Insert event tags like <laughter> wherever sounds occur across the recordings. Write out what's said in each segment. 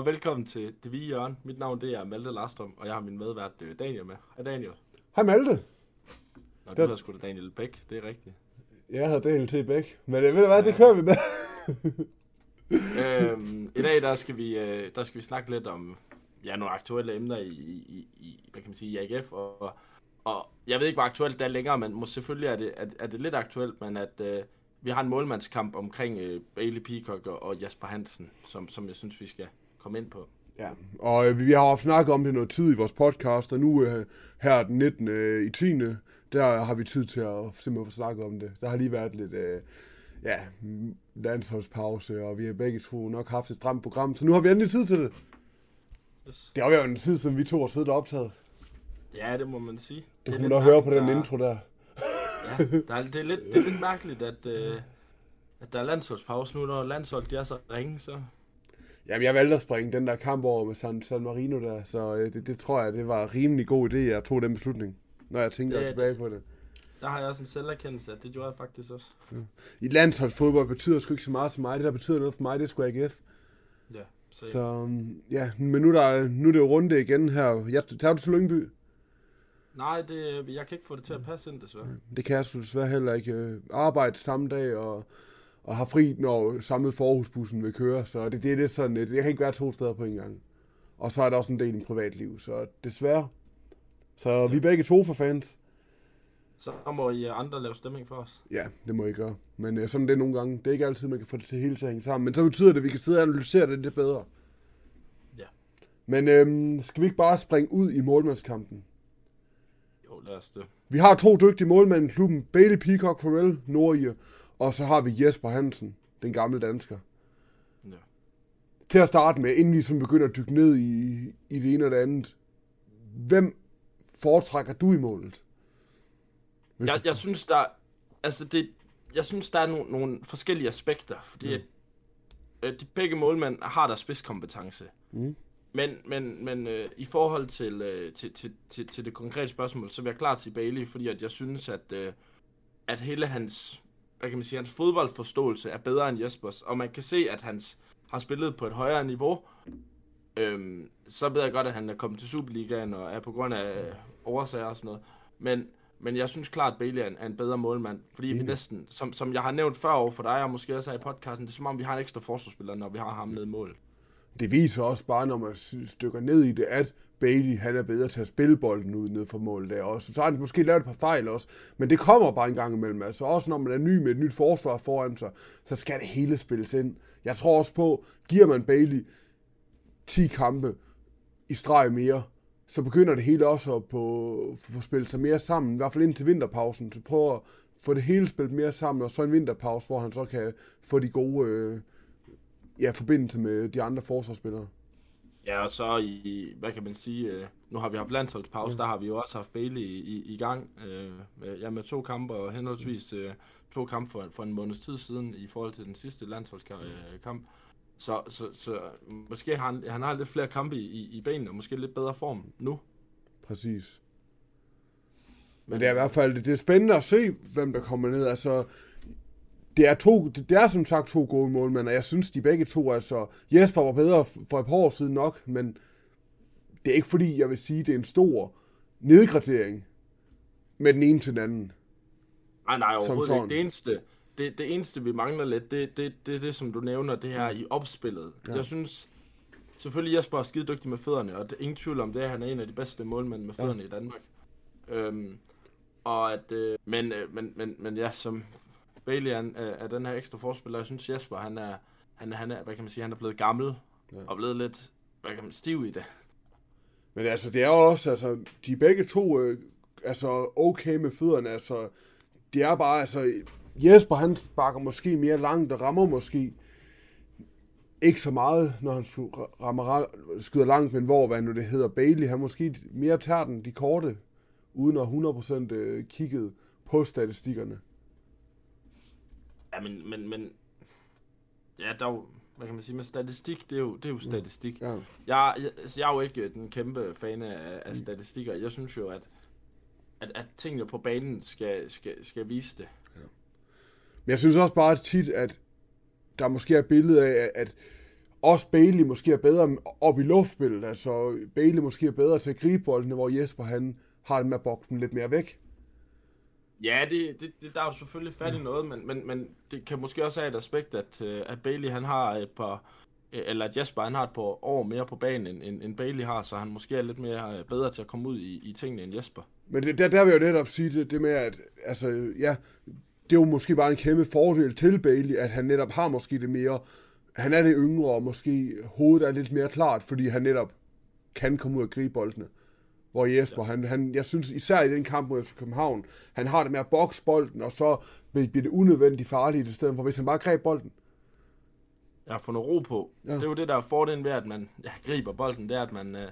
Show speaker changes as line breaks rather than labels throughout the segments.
Og velkommen til Det Hvide Hjørne. Mit navn det er Malte Larstrøm, og jeg har min medvært øh, Daniel med. Hej Daniel.
Hej Malte.
Nå, du
Det-
hedder sgu da Daniel Bæk, det er rigtigt.
Jeg hedder Daniel T. Bæk. Men øh, ved du hvad, det kører vi med.
øhm, I dag der skal, vi, øh, der skal vi snakke lidt om ja, nogle aktuelle emner i, i, i, hvad kan man sige, i AGF. Og, og jeg ved ikke, hvor aktuelt det er længere, men måske selvfølgelig er det, er, er det lidt aktuelt, men at øh, vi har en målmandskamp omkring øh, Bailey Peacock og, og Jasper Hansen, som, som jeg synes, vi skal komme ind på.
Ja, og øh, vi har haft snakket om det noget tid i vores podcast, og nu øh, her den 19. Øh, i 10. der har vi tid til at simpelthen få snakket om det. Der har lige været lidt, øh, ja, landsholdspause, og vi har begge to nok haft et stramt program, så nu har vi endelig tid til det.
Yes.
Det har jo en tid siden, vi to har siddet og optaget.
Ja, det må man sige.
Det
er
kunne nok høre på den
der-
intro der.
Ja, der er, det, er lidt, det er lidt mærkeligt, at, øh, at der er landsholdspause nu, når landsholdet de er så ringe, så...
Jamen, jeg valgte at springe den der kamp over med San, San Marino der, så øh, det, det tror jeg, det var rimelig god idé, at jeg tog den beslutning, når jeg tænker
Det-
tilbage på det.
Der har jeg også en selverkendelse, at det gjorde jeg faktisk også.
I landsholdsfodbold betyder sgu ikke så meget for mig. Det, der betyder noget for mig, det er sgu AGF.
Ja, så,
Så um, ja, men nu, er der, nu er det jo runde igen her. Jeg tager du til Lyngby?
Nej, det, jeg kan ikke få det til at passe ind, desværre.
Det kan jeg desværre heller ikke. Øh, Arbejde samme dag og, og har fri, når samme forhusbussen vil køre. Så det, det er lidt sådan, at jeg kan ikke være to steder på en gang. Og så er der også en del i privatliv, så desværre. Så vi er begge Sofa-fans.
Så må I andre lave stemning for os.
Ja, det må I gøre. Men øh, sådan er det nogle gange. Det er ikke altid, man kan få det til hele til at hænge sammen. Men så betyder det, at vi kan sidde og analysere det lidt bedre.
Ja.
Men øhm, skal vi ikke bare springe ud i målmandskampen?
Jo, lad os det.
Vi har to dygtige målmænd i klubben. Bailey Peacock Farrell, Norge, og så har vi Jesper Hansen, den gamle dansker.
Ja.
Til at starte med, inden vi som begynder at dykke ned i, i det ene og det andet. Hvem foretrækker du i målet? Hvis
Jeg, jeg synes, der... Altså, det, jeg synes, der er nogle, nogle forskellige aspekter, fordi mm. at, øh, de begge målmænd har der spidskompetence.
Mm.
Men, men, men øh, i forhold til, øh, til, til, til, til det konkrete spørgsmål, så vil jeg klart sige Bailey, fordi at jeg synes, at, øh, at hele hans, hvad kan man sige, hans fodboldforståelse er bedre end Jespers, og man kan se, at hans har spillet på et højere niveau. Øhm, så ved jeg godt, at han er kommet til Superligaen og er på grund af øh, oversager og sådan noget. Men, men jeg synes klart, at Bailey er en, er en bedre målmand, fordi vi
Enig.
næsten, som, som jeg har nævnt før over for dig, og måske også her i podcasten, det er som om, vi har en ekstra forsvarsspiller, når vi har ham nede i mål
det viser også bare, når man stykker ned i det, at Bailey han er bedre til at spille bolden ud ned for målet der også. Så har han måske lavet et par fejl også, men det kommer bare en gang imellem. Altså også når man er ny med et nyt forsvar foran sig, så skal det hele spilles ind. Jeg tror også på, giver man Bailey 10 kampe i streg mere, så begynder det hele også at på, få spillet sig mere sammen, i hvert fald indtil vinterpausen. Så prøver at få det hele spillet mere sammen, og så en vinterpause, hvor han så kan få de gode øh, ja, forbindelser med de andre forsvarsspillere.
Ja, og så i, hvad kan man sige, øh, nu har vi haft landsholdspause, der har vi jo også haft Bailey i, i, i gang, øh, med, ja, med to kampe, og henholdsvis øh, to kampe for, for en måneds tid siden, i forhold til den sidste landsholdskamp. Kamp. så, så, så måske har han, han har lidt flere kampe i, i, i benene, og måske lidt bedre form nu.
Præcis. Men det er i hvert fald det er spændende at se, hvem der kommer ned. Altså, det er, to, det er som sagt to gode målmænd, og jeg synes, de begge to, altså, Jesper var bedre for et par år siden nok, men det er ikke fordi, jeg vil sige, det er en stor nedgradering med den ene til den anden.
Nej, nej, overhovedet ikke. Det eneste, det, det eneste, vi mangler lidt, det er det, det, det, som du nævner, det her i opspillet.
Ja.
Jeg synes, selvfølgelig Jesper er skide dygtig med fødderne, og det er ingen tvivl om det, han er en af de bedste målmænd med fødderne ja. i Danmark. Øhm, og at, øh, men, øh, men, men, men ja, som Bailey er, er, er den her ekstra forspiller, jeg synes Jesper, han er, han, han er, hvad kan man sige, han er blevet gammel,
Ja.
og blevet lidt, hvad kan man stiv i det.
Men altså, det er også, altså, de er begge to, øh, altså, okay med fødderne, altså, det er bare, altså, Jesper, han sparker måske mere langt og rammer måske ikke så meget, når han rammer, skyder langt, men hvor, hvad nu det hedder, Bailey, han måske mere tager den de korte, uden at 100% øh, kigget på statistikkerne.
Ja, men, men, men ja, der er jo, hvad kan man sige, med statistik, det er jo, det er jo statistik.
Ja.
Jeg, jeg, altså, jeg er jo ikke den kæmpe fan af, af statistikker. Jeg synes jo, at, at, at tingene på banen skal, skal, skal vise det.
Men jeg synes også bare tit, at der måske er et billede af, at også Bailey måske er bedre op i luftspillet. Altså, Bailey måske er bedre til at gribe boldene, hvor Jesper han har den med at bokse dem lidt mere væk.
Ja, det, det, det, der er jo selvfølgelig fat i noget, men, men, men det kan måske også have et aspekt, at, øh, at Bailey han har et par, øh, eller at Jesper han har et par år mere på banen, end, end, end Bailey har, så han måske er lidt mere øh, bedre til at komme ud i, i tingene end Jesper.
Men det, der, der vil jeg jo netop sige det, det med, at altså, ja, det er jo måske bare en kæmpe fordel til Bailey, at han netop har måske det mere, han er det yngre, og måske hovedet er lidt mere klart, fordi han netop kan komme ud og gribe boldene. Hvor Jesper, han, han, jeg synes især i den kamp mod FC København, han har det med at bokse bolden, og så bliver det unødvendigt farligt i stedet for, hvis han bare greb bolden.
Jeg har fundet ro på. Ja. Det er jo det, der er fordelen ved, at man <laughs> ja, griber bolden, det er, at man, øh,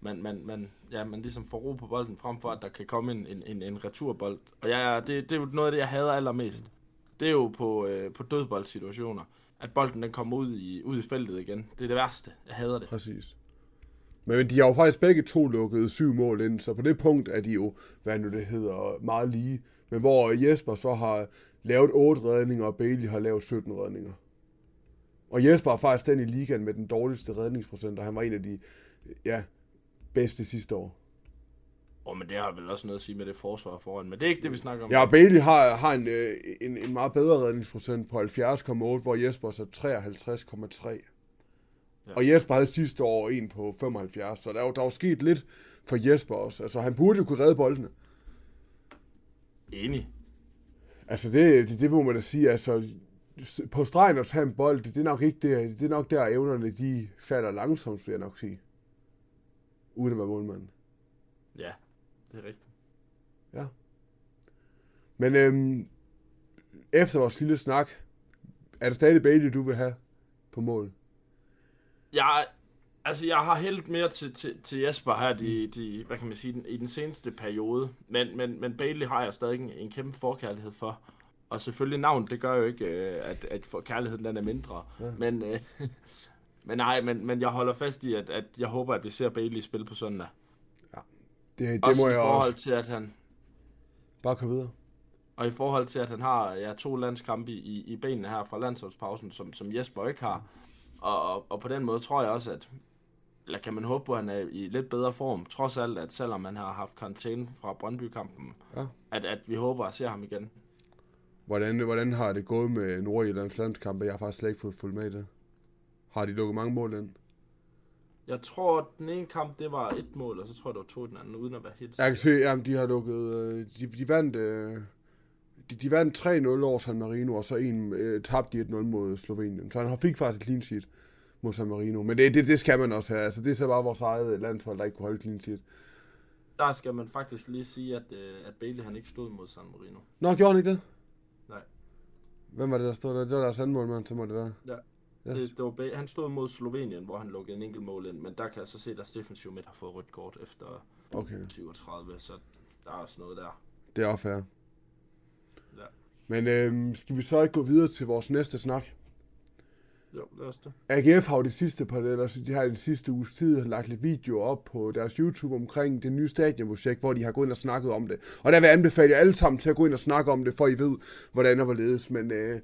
man, man, man, ja, man ligesom får ro på bolden, frem for at der kan komme en, en, en, en returbold. Og ja, det, det er jo noget af det, jeg hader allermest. Det er jo på, øh, på dødboldsituationer, at bolden den kommer ud i, ud i feltet igen. Det er det værste. Jeg hader det.
Præcis. Men de har jo faktisk begge to lukket syv mål ind, så på det punkt er de jo, hvad nu det hedder, meget lige. Men hvor Jesper så har lavet 8 redninger, og Bailey har lavet 17 redninger. Og Jesper er faktisk den i ligaen med den dårligste redningsprocent, og han var en af de ja, bedste sidste år.
Åh, oh, men det har vel også noget at sige med det forsvar foran, men det er ikke det, vi snakker om.
Ja, og Bailey har, har en, øh, en, en meget bedre redningsprocent på 70,8, hvor Jesper så 53,3. Ja. Og Jesper havde sidste år en på 75, så der er jo, der er jo sket lidt for Jesper også. Altså, han burde jo kunne redde boldene.
Enig.
Altså, det, det, det må man da sige, altså, på stregen at tage en bold, det, det er nok ikke det, det er nok der, evnerne de falder langsomt, vil jeg nok sige. Uden at være målmand.
Ja, det er rigtigt.
Ja. Men øhm, efter vores lille snak, er det stadig Bailey, du vil have på mål?
Jeg, altså, jeg har hældt mere til, til, til Jesper her, de, de, hvad kan man sige, den, i den seneste periode. Men, men, men Bailey har jeg stadig en, en kæmpe forkærlighed for. Og selvfølgelig navn, det gør jo ikke, øh, at, at kærligheden den er mindre. Ja. Men, øh, <laughs> men nej, men, men jeg holder fast i, at, at jeg håber, at vi ser Bailey spille på søndag.
Ja, det, det
også
må jeg
i forhold
også.
til, at han...
Bare kom videre.
Og i forhold til, at han har ja, to landskampe i, i benene her fra landsholdspausen, som, som Jesper ikke har. Og, og, og på den måde tror jeg også, at eller kan man håbe på, at han er i lidt bedre form, trods alt, at selvom man har haft karantæne fra Brøndby-kampen,
Ja.
at, at vi håber at se ham igen.
Hvordan, hvordan har det gået med Nordjyllands landskampe? Jeg har faktisk slet ikke fået fuldt med i det. Har de lukket mange mål ind?
Jeg tror, at den ene kamp, det var et mål, og så tror jeg, det var to i den anden, uden at være helt
Jeg kan se, at de har lukket... øh, De, de vandt... øh, De, de vandt 3-0 over San Marino, og så en øh, tabte de 1-0 mod Slovenien. Så han fik faktisk et clean sheet mod San Marino. Men det, det, det skal man også have. Altså, det er så bare vores eget landshold, der ikke kunne holde clean sheet.
Der skal man faktisk lige sige, at, øh, at Bailey han ikke stod mod San Marino.
Nå, gjorde han ikke det?
Nej.
Hvem var det, der stod der? Det var deres anden målmand, så må det være.
Ja.
Yes.
Det, det var, Ba- han stod mod Slovenien, hvor han lukkede en enkelt mål ind, men der kan jeg så se, at Stefan Schmidt har fået rødt kort efter
Okay,
37, så der er også noget der.
det er også fair. Men øhm, skal vi så ikke gå videre til vores næste snak?
Jo, lad os det.
AGF har jo de sidste par, eller så de har den sidste uges tid lagt lidt videoer op på deres YouTube omkring det nye stadionprojekt, hvor de har gået ind og snakket om det. Og der vil jeg anbefale jer alle sammen til at gå ind og snakke om det, for I ved, hvordan og hvorledes. Men øh,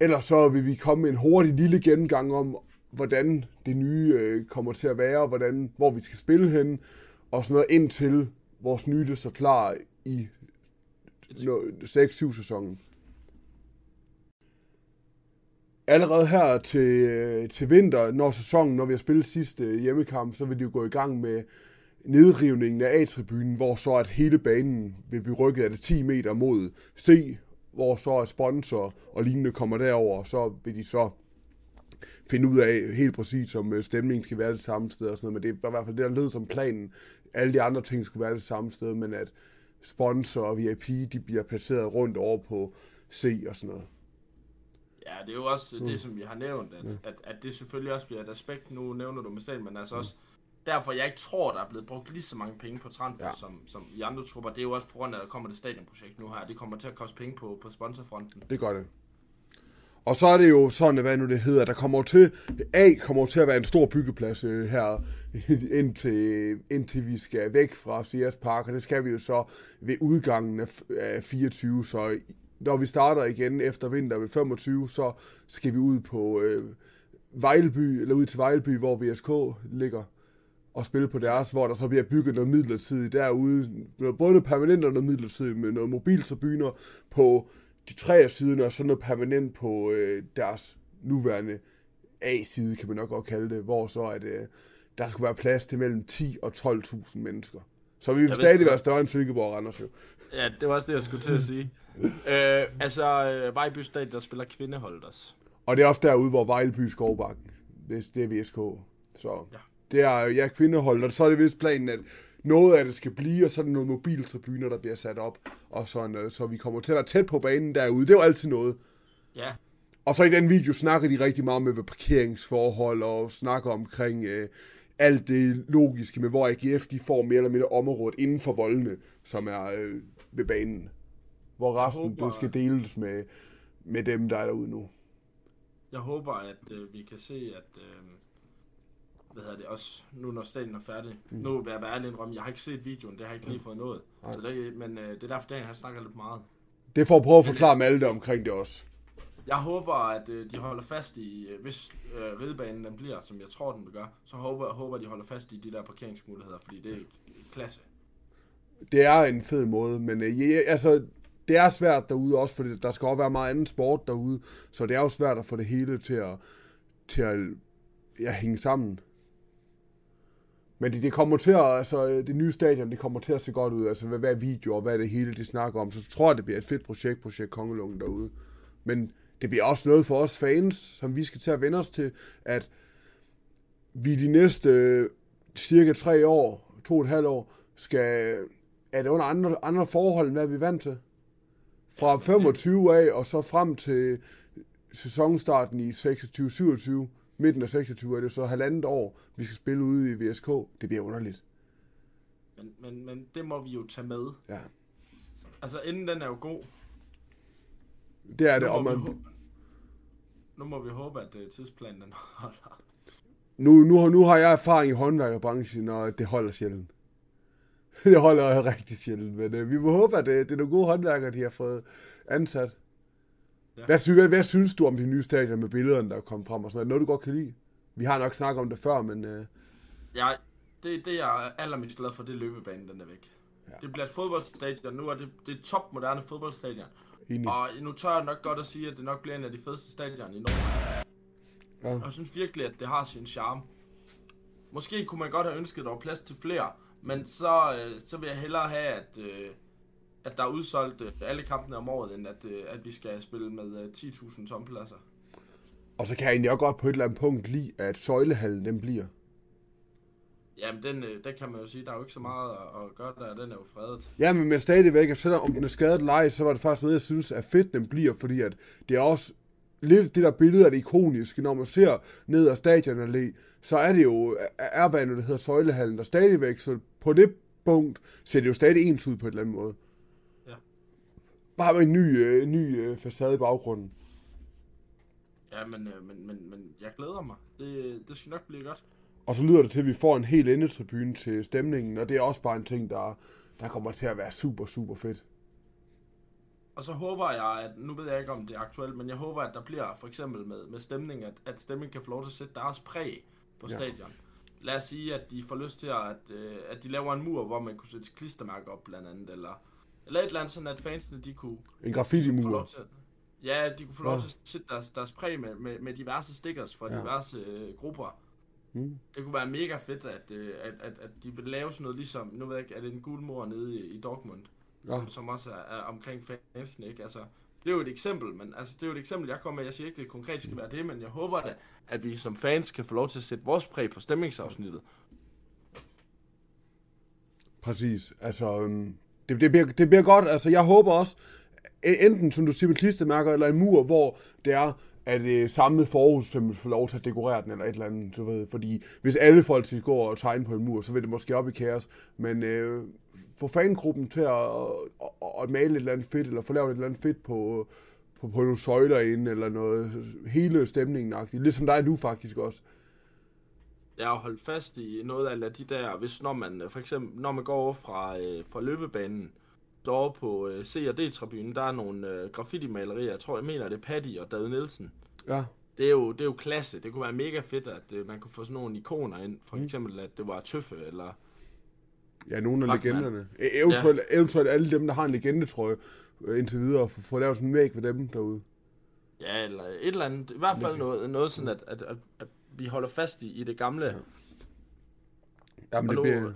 ellers så vil vi komme med en hurtig lille gennemgang om, hvordan det nye øh, kommer til at være, hvordan, hvor vi skal spille hen, og sådan noget indtil vores nye det står klar i no, 6-7 sæsonen. Allerede her til, øh, til vinter, når sæsonen, når vi har spillet sidste øh, hjemmekamp, så vil de jo gå i gang med nedrivningen af A-tribunen, hvor så at hele banen vil blive rykket af det 10 meter mod C, hvor så at sponsor og lignende kommer derover, og så vil de så finde ud af helt præcis, om øh, stemningen skal være det samme sted og sådan noget, men det var i hvert fald det, der lød som planen. Alle de andre ting skulle være det samme sted, men at sponsor og VIP, de bliver placeret rundt over på C og sådan noget.
Ja, det er jo også det, som vi har nævnt, at, at, at det selvfølgelig også bliver et aspekt. Nu nævner du med stadion, men altså også derfor, jeg ikke tror, der er blevet brugt lige så mange penge på transfer,
Ja.
ja. som, som i andre trupper. Det er jo også foran, at der kommer det stadionprojekt nu her. Det kommer til at koste penge på, på sponsorfronten.
Det gør det. Og så er det jo sådan, hvad nu det hedder, der kommer til, A kommer til at være en stor byggeplads øh, her, <laughs> indtil, indtil vi skal væk fra CS Park, og det skal vi jo så ved udgangen af, af 24, så når vi starter igen efter vinter ved 25, så skal vi ud på øh, Vejleby, eller ud til Vejleby, hvor VSK ligger og spille på deres, hvor der så bliver bygget noget midlertidigt derude. Både permanent og noget midlertidigt med noget mobiltribuner på de tre sider, og så noget permanent på øh, deres nuværende A-side, kan man nok godt kalde det, hvor så at, øh, der skulle være plads til mellem 10 og 12.000 mennesker. Så vi vil stadig være større end Silkeborg og Randers jo.
Ja, det var også det, jeg skulle til at sige. <laughs> øh, altså, øh, Vejby Stadion, der spiller kvindeholdet også.
Og det er også derude, hvor Vejleby Skovbakken, det, det er VSK. Så ja. Det er ja, kvindehold, og så er det vist planen, at noget af det skal blive, og så er der nogle mobiltribuner, der bliver sat op, og sådan, øh, så vi kommer til at være tæt på banen derude. Det er jo altid noget.
Ja.
Og så i den video snakker de rigtig meget med parkeringsforhold, og snakker omkring øh, alt det logiske med, hvor AGF de får mere eller mindre området inden for voldene, som er øh, ved banen. Hvor resten håber, det skal deles med, med dem, der er derude nu.
Jeg håber, at øh, vi kan se, at... Øh, hvad hedder det også, nu når stadion er færdig. Mm. Nu vil jeg være ærlig indrømme, jeg har ikke set videoen, det har jeg ikke lige fået noget. Nej. Så det, men øh, det er derfor, Daniel har snakket lidt meget.
Det får at prøve at forklare Malte omkring det også.
Jeg håber, at øh, de holder fast i, øh, hvis øh, ridebanen den bliver, som jeg tror, den vil gøre, så håber jeg, håber, de holder fast i de der parkeringsmuligheder, fordi det er klasse.
Det er en fed måde, men øh, ja, altså, det er svært derude også, fordi der skal også være meget anden sport derude, så det er jo svært at få det hele til at, til at ja, hænge sammen. Men det, det kommer til at, altså det nye stadion, det kommer til at se godt ud, altså hvad, hvad er video og hvad er det hele, de snakker om, så tror jeg, det bliver et fedt projekt, projekt Kongelungen derude. Men det bliver også noget for os fans, som vi skal til at vende os til, at vi de næste øh, cirka tre år, to og et halvt år, skal, er det under andre, andre forhold, end hvad vi er vant til. Fra 25 af, og så frem til sæsonstarten i 26-27, midten af 26 er det så halvandet år, vi skal spille ude i VSK. Det bliver underligt.
Men, men, men det må vi jo tage med.
Ja.
Altså, inden den er jo god.
Det er det, og man...
Nu må vi håbe, at uh, tidsplanen den <laughs> holder.
Nu, nu, nu har jeg erfaring i håndværkerbranchen, og det holder sjældent. <laughs> det holder rigtig sjældent, men uh, vi må håbe, at uh, det er nogle gode håndværkere, de har fået ansat. Ja. Hvad, synes, hvad synes du om de nye stadion med billederne, der er kommet frem og sådan noget? Noget, du godt kan lide? Vi har nok snakket om det før, men... Uh...
Ja, det, det jeg er allermest glad for, det er løbebanen, den er væk. Ja. Det bliver et fodboldstadion. Nu er det, det er top moderne fodboldstadion. Enig. Og nu tør jeg nok godt at sige, at det nok bliver en af de fedeste stadion i Norden. Ja. Og jeg synes virkelig, at det har sin charme. Måske kunne man godt have ønsket, at der var plads til flere, men så, øh, så vil jeg hellere have, at, øh, at der er udsolgt øh, alle kampene om året, end at, at vi skal spille med 10.000 tompladser.
Og så kan jeg egentlig også godt på et eller andet punkt lide, at søjlehallen den bliver.
Jamen, den, øh, den kan man jo sige, der er jo ikke så meget at gøre der, den er jo fredet.
Ja, men, men stadigvæk, at selvom den er skadet leg, så var det faktisk noget, jeg synes er fedt, den bliver, fordi at det er også lidt det der billede af det ikoniske, når man ser ned ad stadion allé, så er det jo ærbanen, der hedder Søjlehallen, der stadigvæk, så på det punkt ser det jo stadig ens ud på et eller andet måde. Bare med en ny, øh, ny øh, facade i baggrunden.
Ja, men, men, men, men jeg glæder mig. Det, det skal nok blive godt.
Og så lyder det til, at vi får en helt endetribune til stemningen, og det er også bare en ting, der, der kommer til at være super, super fedt.
Og så håber jeg, at, nu ved jeg ikke om det er aktuelt, men jeg håber, at der bliver for eksempel med, med stemning, at, at stemningen kan få lov til at sætte deres præg på ja. stadion. Lad os sige, at de får lyst til, at, øh, at de laver en mur, hvor man kunne sætte klistermærker op blandt andet, eller, eller et eller andet, sådan at fansene de kunne...
En graffiti-mur.
Ja, de kunne få lov ja. til at sætte deres, deres præg med, med, med diverse stickers fra ja. diverse øh, grupper. Mm. Det kunne være mega fedt, at, øh, at, at, at de vil lave sådan noget ligesom, nu ved jeg ikke, er det en guldmor nede i, i Dortmund, ja. som også er, er omkring fansen, ikke? Altså, det er jo et eksempel, men altså, det er jo et eksempel, jeg kommer med. Jeg siger ikke, det konkret skal være det, men jeg håber da, at vi som fans kan få lov til at sætte vores præg på stemningsafsnittet.
Præcis. Altså, øhm, det, det, bliver, det bliver godt. Altså, jeg håber også, enten, som du siger, med klistermærker, eller en mur, hvor det er, at det samlet forhus som får lov til at dekorere den, eller et eller andet, du ved. Fordi hvis alle folk skal gå og tegne på en mur, så vil det måske op i kaos. Men øh, få fangruppen til at, at, at, male et eller andet fedt, eller få lavet et eller andet fedt på, på, på nogle søjler inde, eller noget. Hele stemningen -agtigt. Ligesom der er nu faktisk også.
Jeg har holdt fast i noget af de der, hvis når man for eksempel, når man går over fra, øh, fra løbebanen, over på øh, C- og D-tribunen, der er nogle øh, graffiti-malerier. Jeg tror, jeg mener, det er Paddy og David Nielsen.
Ja.
det er, jo, det er jo klasse. Det kunne være mega fedt, at øh, man kunne få sådan nogle ikoner ind. For eksempel, at det var Tøffe, eller...
Ja, nogle af legenderne. E- Eventuelt, ja. eventuelt alle dem, der har en legende, tror jeg, øh, indtil videre, få, få lavet sådan en væg ved dem derude.
Ja, eller et eller andet. I hvert fald noget, noget sådan, at, at, at, at vi holder fast i, i det gamle. Ja.
Jamen,
Og
det bliver...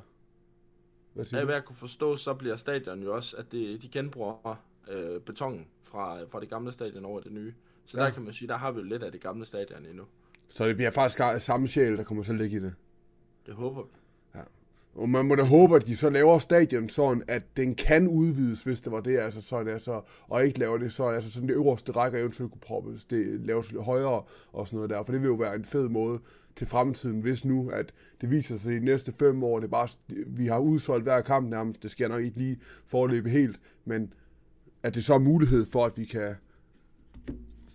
Hvad siger
Af hvad jeg kunne forstå, så bliver stadion jo også, at det, de genbruger øh, betongen fra, fra det gamle stadion over det nye. Så
Ja.
der kan man sige, der har vi jo lidt af det gamle stadion endnu.
Så det bliver faktisk samme sjæl, der kommer til at ligge i det.
Det håber vi.
Og man må da håbe, at de så laver stadion sådan, at den kan udvides, hvis det var det, altså sådan, altså, og ikke laver det så, altså sådan det øverste række eventuelt kunne proppes, det laves lidt højere og sådan noget der, for det vil jo være en fed måde til fremtiden, hvis nu, at det viser sig, at de næste fem år, det er bare, vi har udsolgt hver kamp nærmest, det skal nok ikke lige forløbe helt, men at det så er mulighed for, at vi kan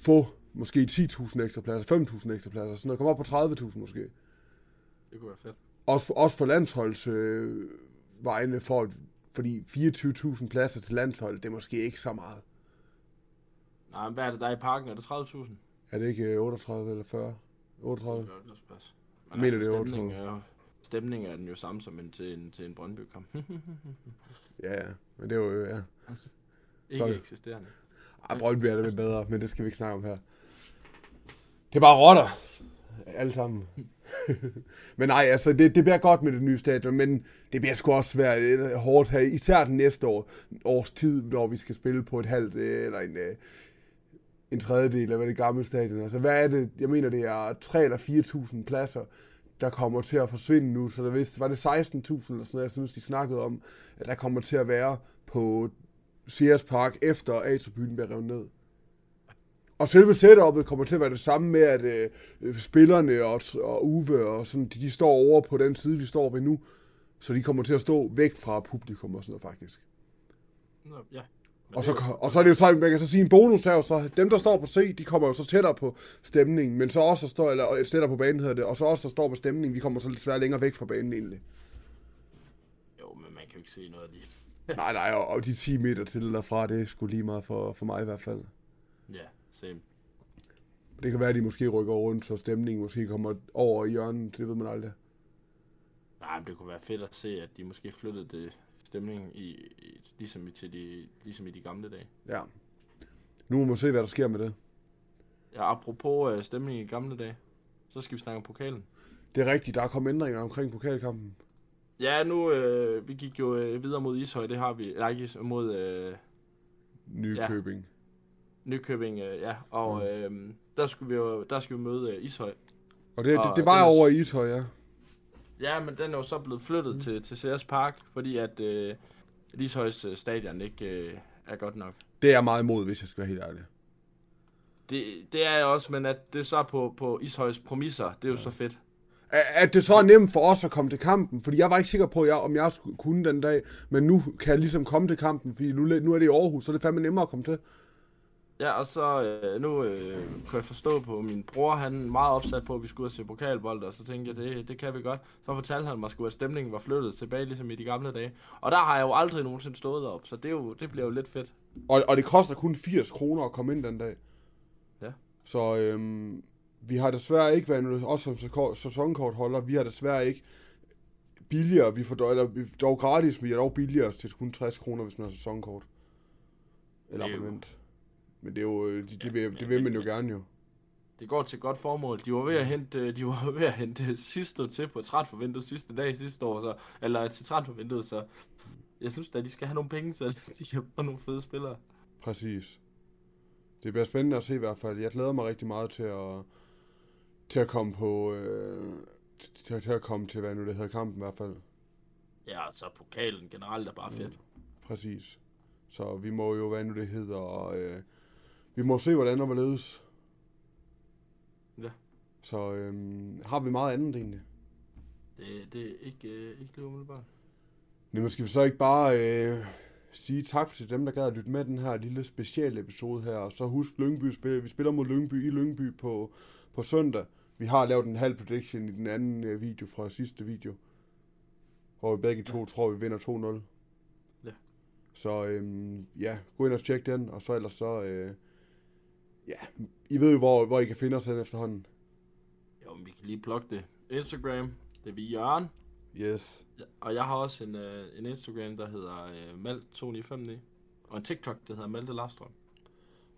få måske 10.000 ekstra pladser, 5.000 ekstra pladser, sådan noget, komme op på 30.000 måske.
Det kunne være fedt
også for, også for landsholds øh, vegne, for, at- fordi 24.000 pladser til landshold, det er måske ikke så meget.
Nej, men hvad er det der er i parken? Er det 30.000?
Er det ikke øh, 38 eller 40? 38?
Det pas.
Jeg mener, det er
stemning
38.
er jo, stemning er den jo samme som en, til en, til en Brøndby-kamp. <laughs>
Ja, ja. Men det er jo, ja.
ikke
Godt.
eksisterende.
Ej, Brøndby er det bedre, men det skal vi ikke snakke om her. Det er bare rotter. Alle sammen. <laughs> men nej, altså, det, det bliver godt med det nye stadion, men det bliver sgu også svært øh, hårdt her, især den næste år, års tid, når vi skal spille på et halvt, øh, eller en, øh, en tredjedel af hvad det gamle stadion. Altså, hvad er det? Jeg mener, det er 3 eller 4.000 pladser, der kommer til at forsvinde nu, så der vidste, var det 16.000 eller sådan noget, jeg synes, de snakkede om, at der kommer til at være på Sears Park, efter A-tribunen bliver revet ned. Og selve setup'et kommer til at være det samme med, at øh, spillerne og, og Uwe og sådan, de, de står over på den side, de står ved nu, så de kommer til at stå væk fra publikum og sådan noget faktisk.
Nå, ja. Men
Og så, og så er det jo så, man kan så sige en bonus her, så dem, der står på C, de kommer jo så tættere på stemningen, men så også der står, eller tættere på banen hedder det, og så også der står på stemningen, vi kommer så lidt svært længere væk fra banen egentlig.
Jo, men man kan jo ikke se noget af det.
Nej, nej, og, og de 10 meter til derfra, det er sgu lige meget for, for mig i hvert fald.
Ja, same.
Det kan være, at de måske rykker rundt, så stemningen måske kommer over i hjørnet, det ved man aldrig.
Nej, men det kunne være fedt at se, at de måske flyttede det stemning i, i ligesom, i, til de, ligesom i de gamle dage.
Ja. Nu må man se, hvad der sker med det.
Ja, apropos uh, stemning i gamle dage, så skal vi snakke om pokalen.
Det er rigtigt, der er kommet ændringer omkring pokalkampen.
Ja, nu, øh, vi gik jo øh, videre mod Ishøj, det har vi, nej mod øh,
Nykøbing.
Nykøbing, øh, ja, og øh, der skulle vi jo, der skal vi møde øh, Ishøj.
Og det, det,
Og
det var
den-
over i Ishøj, ja.
Ja, men den er jo så blevet flyttet mm. til, til Ceres Park, fordi at øh, Ishøjs øh, stadion ikke øh, er godt nok.
Det er jeg meget imod, hvis jeg skal være helt ærlig.
Det, det er jeg også, men at det så er på, på Ishøjs præmisser, det er jo så fedt.
At- det så er nemt for os at komme til kampen, fordi jeg var ikke sikker på, jeg, om jeg skulle kunne den dag, men nu kan jeg ligesom komme til kampen, fordi nu, nu er det i Aarhus, så er det fandme nemmere at komme til.
Ja, og så øh, nu øh, kunne jeg forstå på min bror, han er meget opsat på, at vi skulle ud og se pokalbold, og så tænkte jeg, det, det kan vi godt. Så fortalte han mig, sgu, at stemningen var flyttet tilbage, ligesom i de gamle dage. Og der har jeg jo aldrig nogensinde stået op, så det, er jo, det bliver jo lidt fedt.
Og, og det koster kun 80 kroner at komme ind den dag.
Ja.
Så øhm, vi har desværre ikke været, også som sæsonkortholder, vi har desværre ikke billigere, vi får dog, eller, dog gratis, vi er dog billigere til kun 60 kroner, hvis man har sæsonkort. Eller
er
abonnement. Men det er jo, øh, det, det, vil, det vil man jo gerne jo.
Det går til godt formål. De var ved at hente, de var ved at hente sidste til på transfervinduet sidste dag sidste år, så, eller til transfervinduet, så jeg synes da, de skal have nogle penge, så de kan få nogle fede spillere.
Præcis. Det bliver spændende at se i hvert fald. Jeg glæder mig rigtig meget til at, til at komme på, øh, til, til at komme til, hvad nu det hedder, kampen i hvert fald.
Ja, så pokalen generelt er bare fedt.
Præcis. Så vi må jo, hvad nu det hedder, og, øh, vi må se, hvordan og hvorledes.
Ja.
Så øh, har vi meget andet egentlig.
Det, det er ikke, øh, ikke lige umiddelbart.
Men skal vi så ikke bare øh, sige tak til dem, der gad at lytte med den her lille speciale episode her. Og så husk, Lyngby spil, vi spiller mod Lyngby i Lyngby på, på søndag. Vi har lavet en halv prediction i den anden øh, video fra sidste video. Hvor vi begge to tror, vi vinder 2-0.
Ja.
Så øhm, ja, gå ind og tjek den, og så ellers så, øh, ja, I ved jo, hvor, hvor I kan finde os hen efterhånden.
Jo, men vi kan lige plukke det. Instagram, det er vi Jørgen.
Yes.
Ja, Og jeg har også en, øh, en Instagram, der hedder øh, Malt2959. Og en TikTok, der hedder Malte Larstrøm.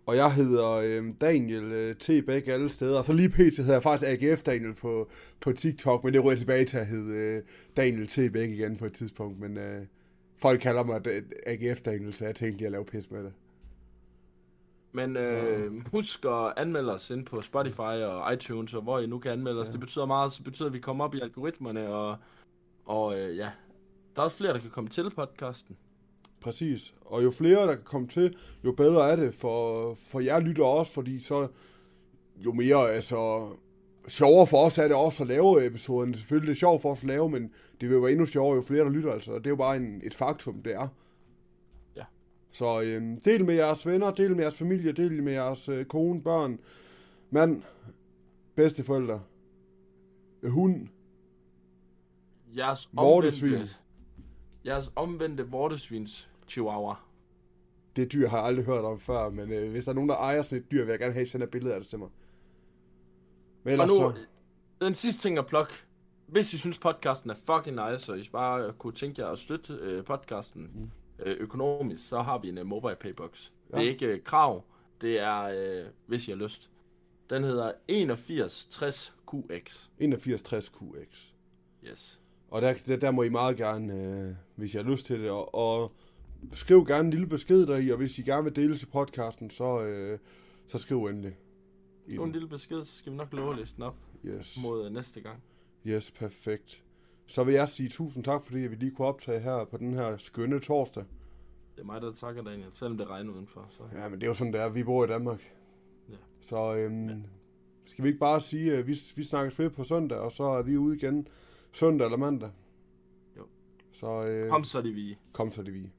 Og jeg hedder øh, Daniel øh, T. Bæk alle steder. Og så lige pt. hedder jeg faktisk AGF Daniel på, på TikTok, men det ryger tilbage til at hedde øh, Daniel T. Bæk igen på et tidspunkt. Men øh, folk kalder mig AGF Daniel, så jeg tænkte lige at lave pis med det.
Men øh, husk at anmelde os ind på Spotify og iTunes, og hvor I nu kan anmelde os.
Ja.
Det betyder meget, så betyder, at vi kommer op i algoritmerne, og, og øh, ja, der er også flere, der kan komme til podcasten.
Præcis. Og jo flere, der kan komme til, jo bedre er det for, for jer lytter også, fordi så jo mere, altså, sjovere for os er det også at lave episoden. Selvfølgelig er det sjovt for os at lave, men det vil jo være endnu sjovere, jo flere der lytter, altså. Det er jo bare en, et faktum, det er. Så øhm, del med jeres venner, del med jeres familie, del med jeres øh, kone, børn, mand, bedsteforældre, øh, hund,
Jeres
Vortesvin.
omvendte, jeres omvendte vortesvins chihuahua.
det dyr har jeg aldrig hørt om før, men øh, hvis der er nogen, der ejer sådan et dyr, vil jeg gerne have, at sender et billede af det til mig. Men
Og
ellers
nu,
så...
den sidste ting at plukke. Hvis I synes, podcasten er fucking nice, og I bare kunne tænke jer at støtte øh, podcasten
Mm.
Øh, økonomisk, så har vi en uh, mobile paybox. Ja. Det er ikke øh, krav, det er, øh, hvis I har lyst. Den hedder 8160QX.
8160QX.
Yes.
Og der, der, der må I meget gerne, øh, hvis I har lyst til det, og, og skriv gerne en lille besked deri, og hvis I gerne vil dele til podcasten, så, øh, så skriv endelig. I
Nu en lille besked, så skal vi nok love den op
Yes.
mod øh, næste gang.
yes, perfekt. Så vil jeg sige tusind tak, fordi vi lige kunne optage her på den her skønne torsdag.
Det er mig, der takker Daniel, selvom det regner udenfor. Så.
Ja, men det er jo sådan, det er. Vi bor i Danmark.
Ja.
Så øhm,
Ja.
skal vi ikke bare sige, at vi, vi snakkes ved på søndag, og så er vi ude igen søndag eller mandag?
Jo.
Så øh,
Kom så, det vi.
kom så det vi.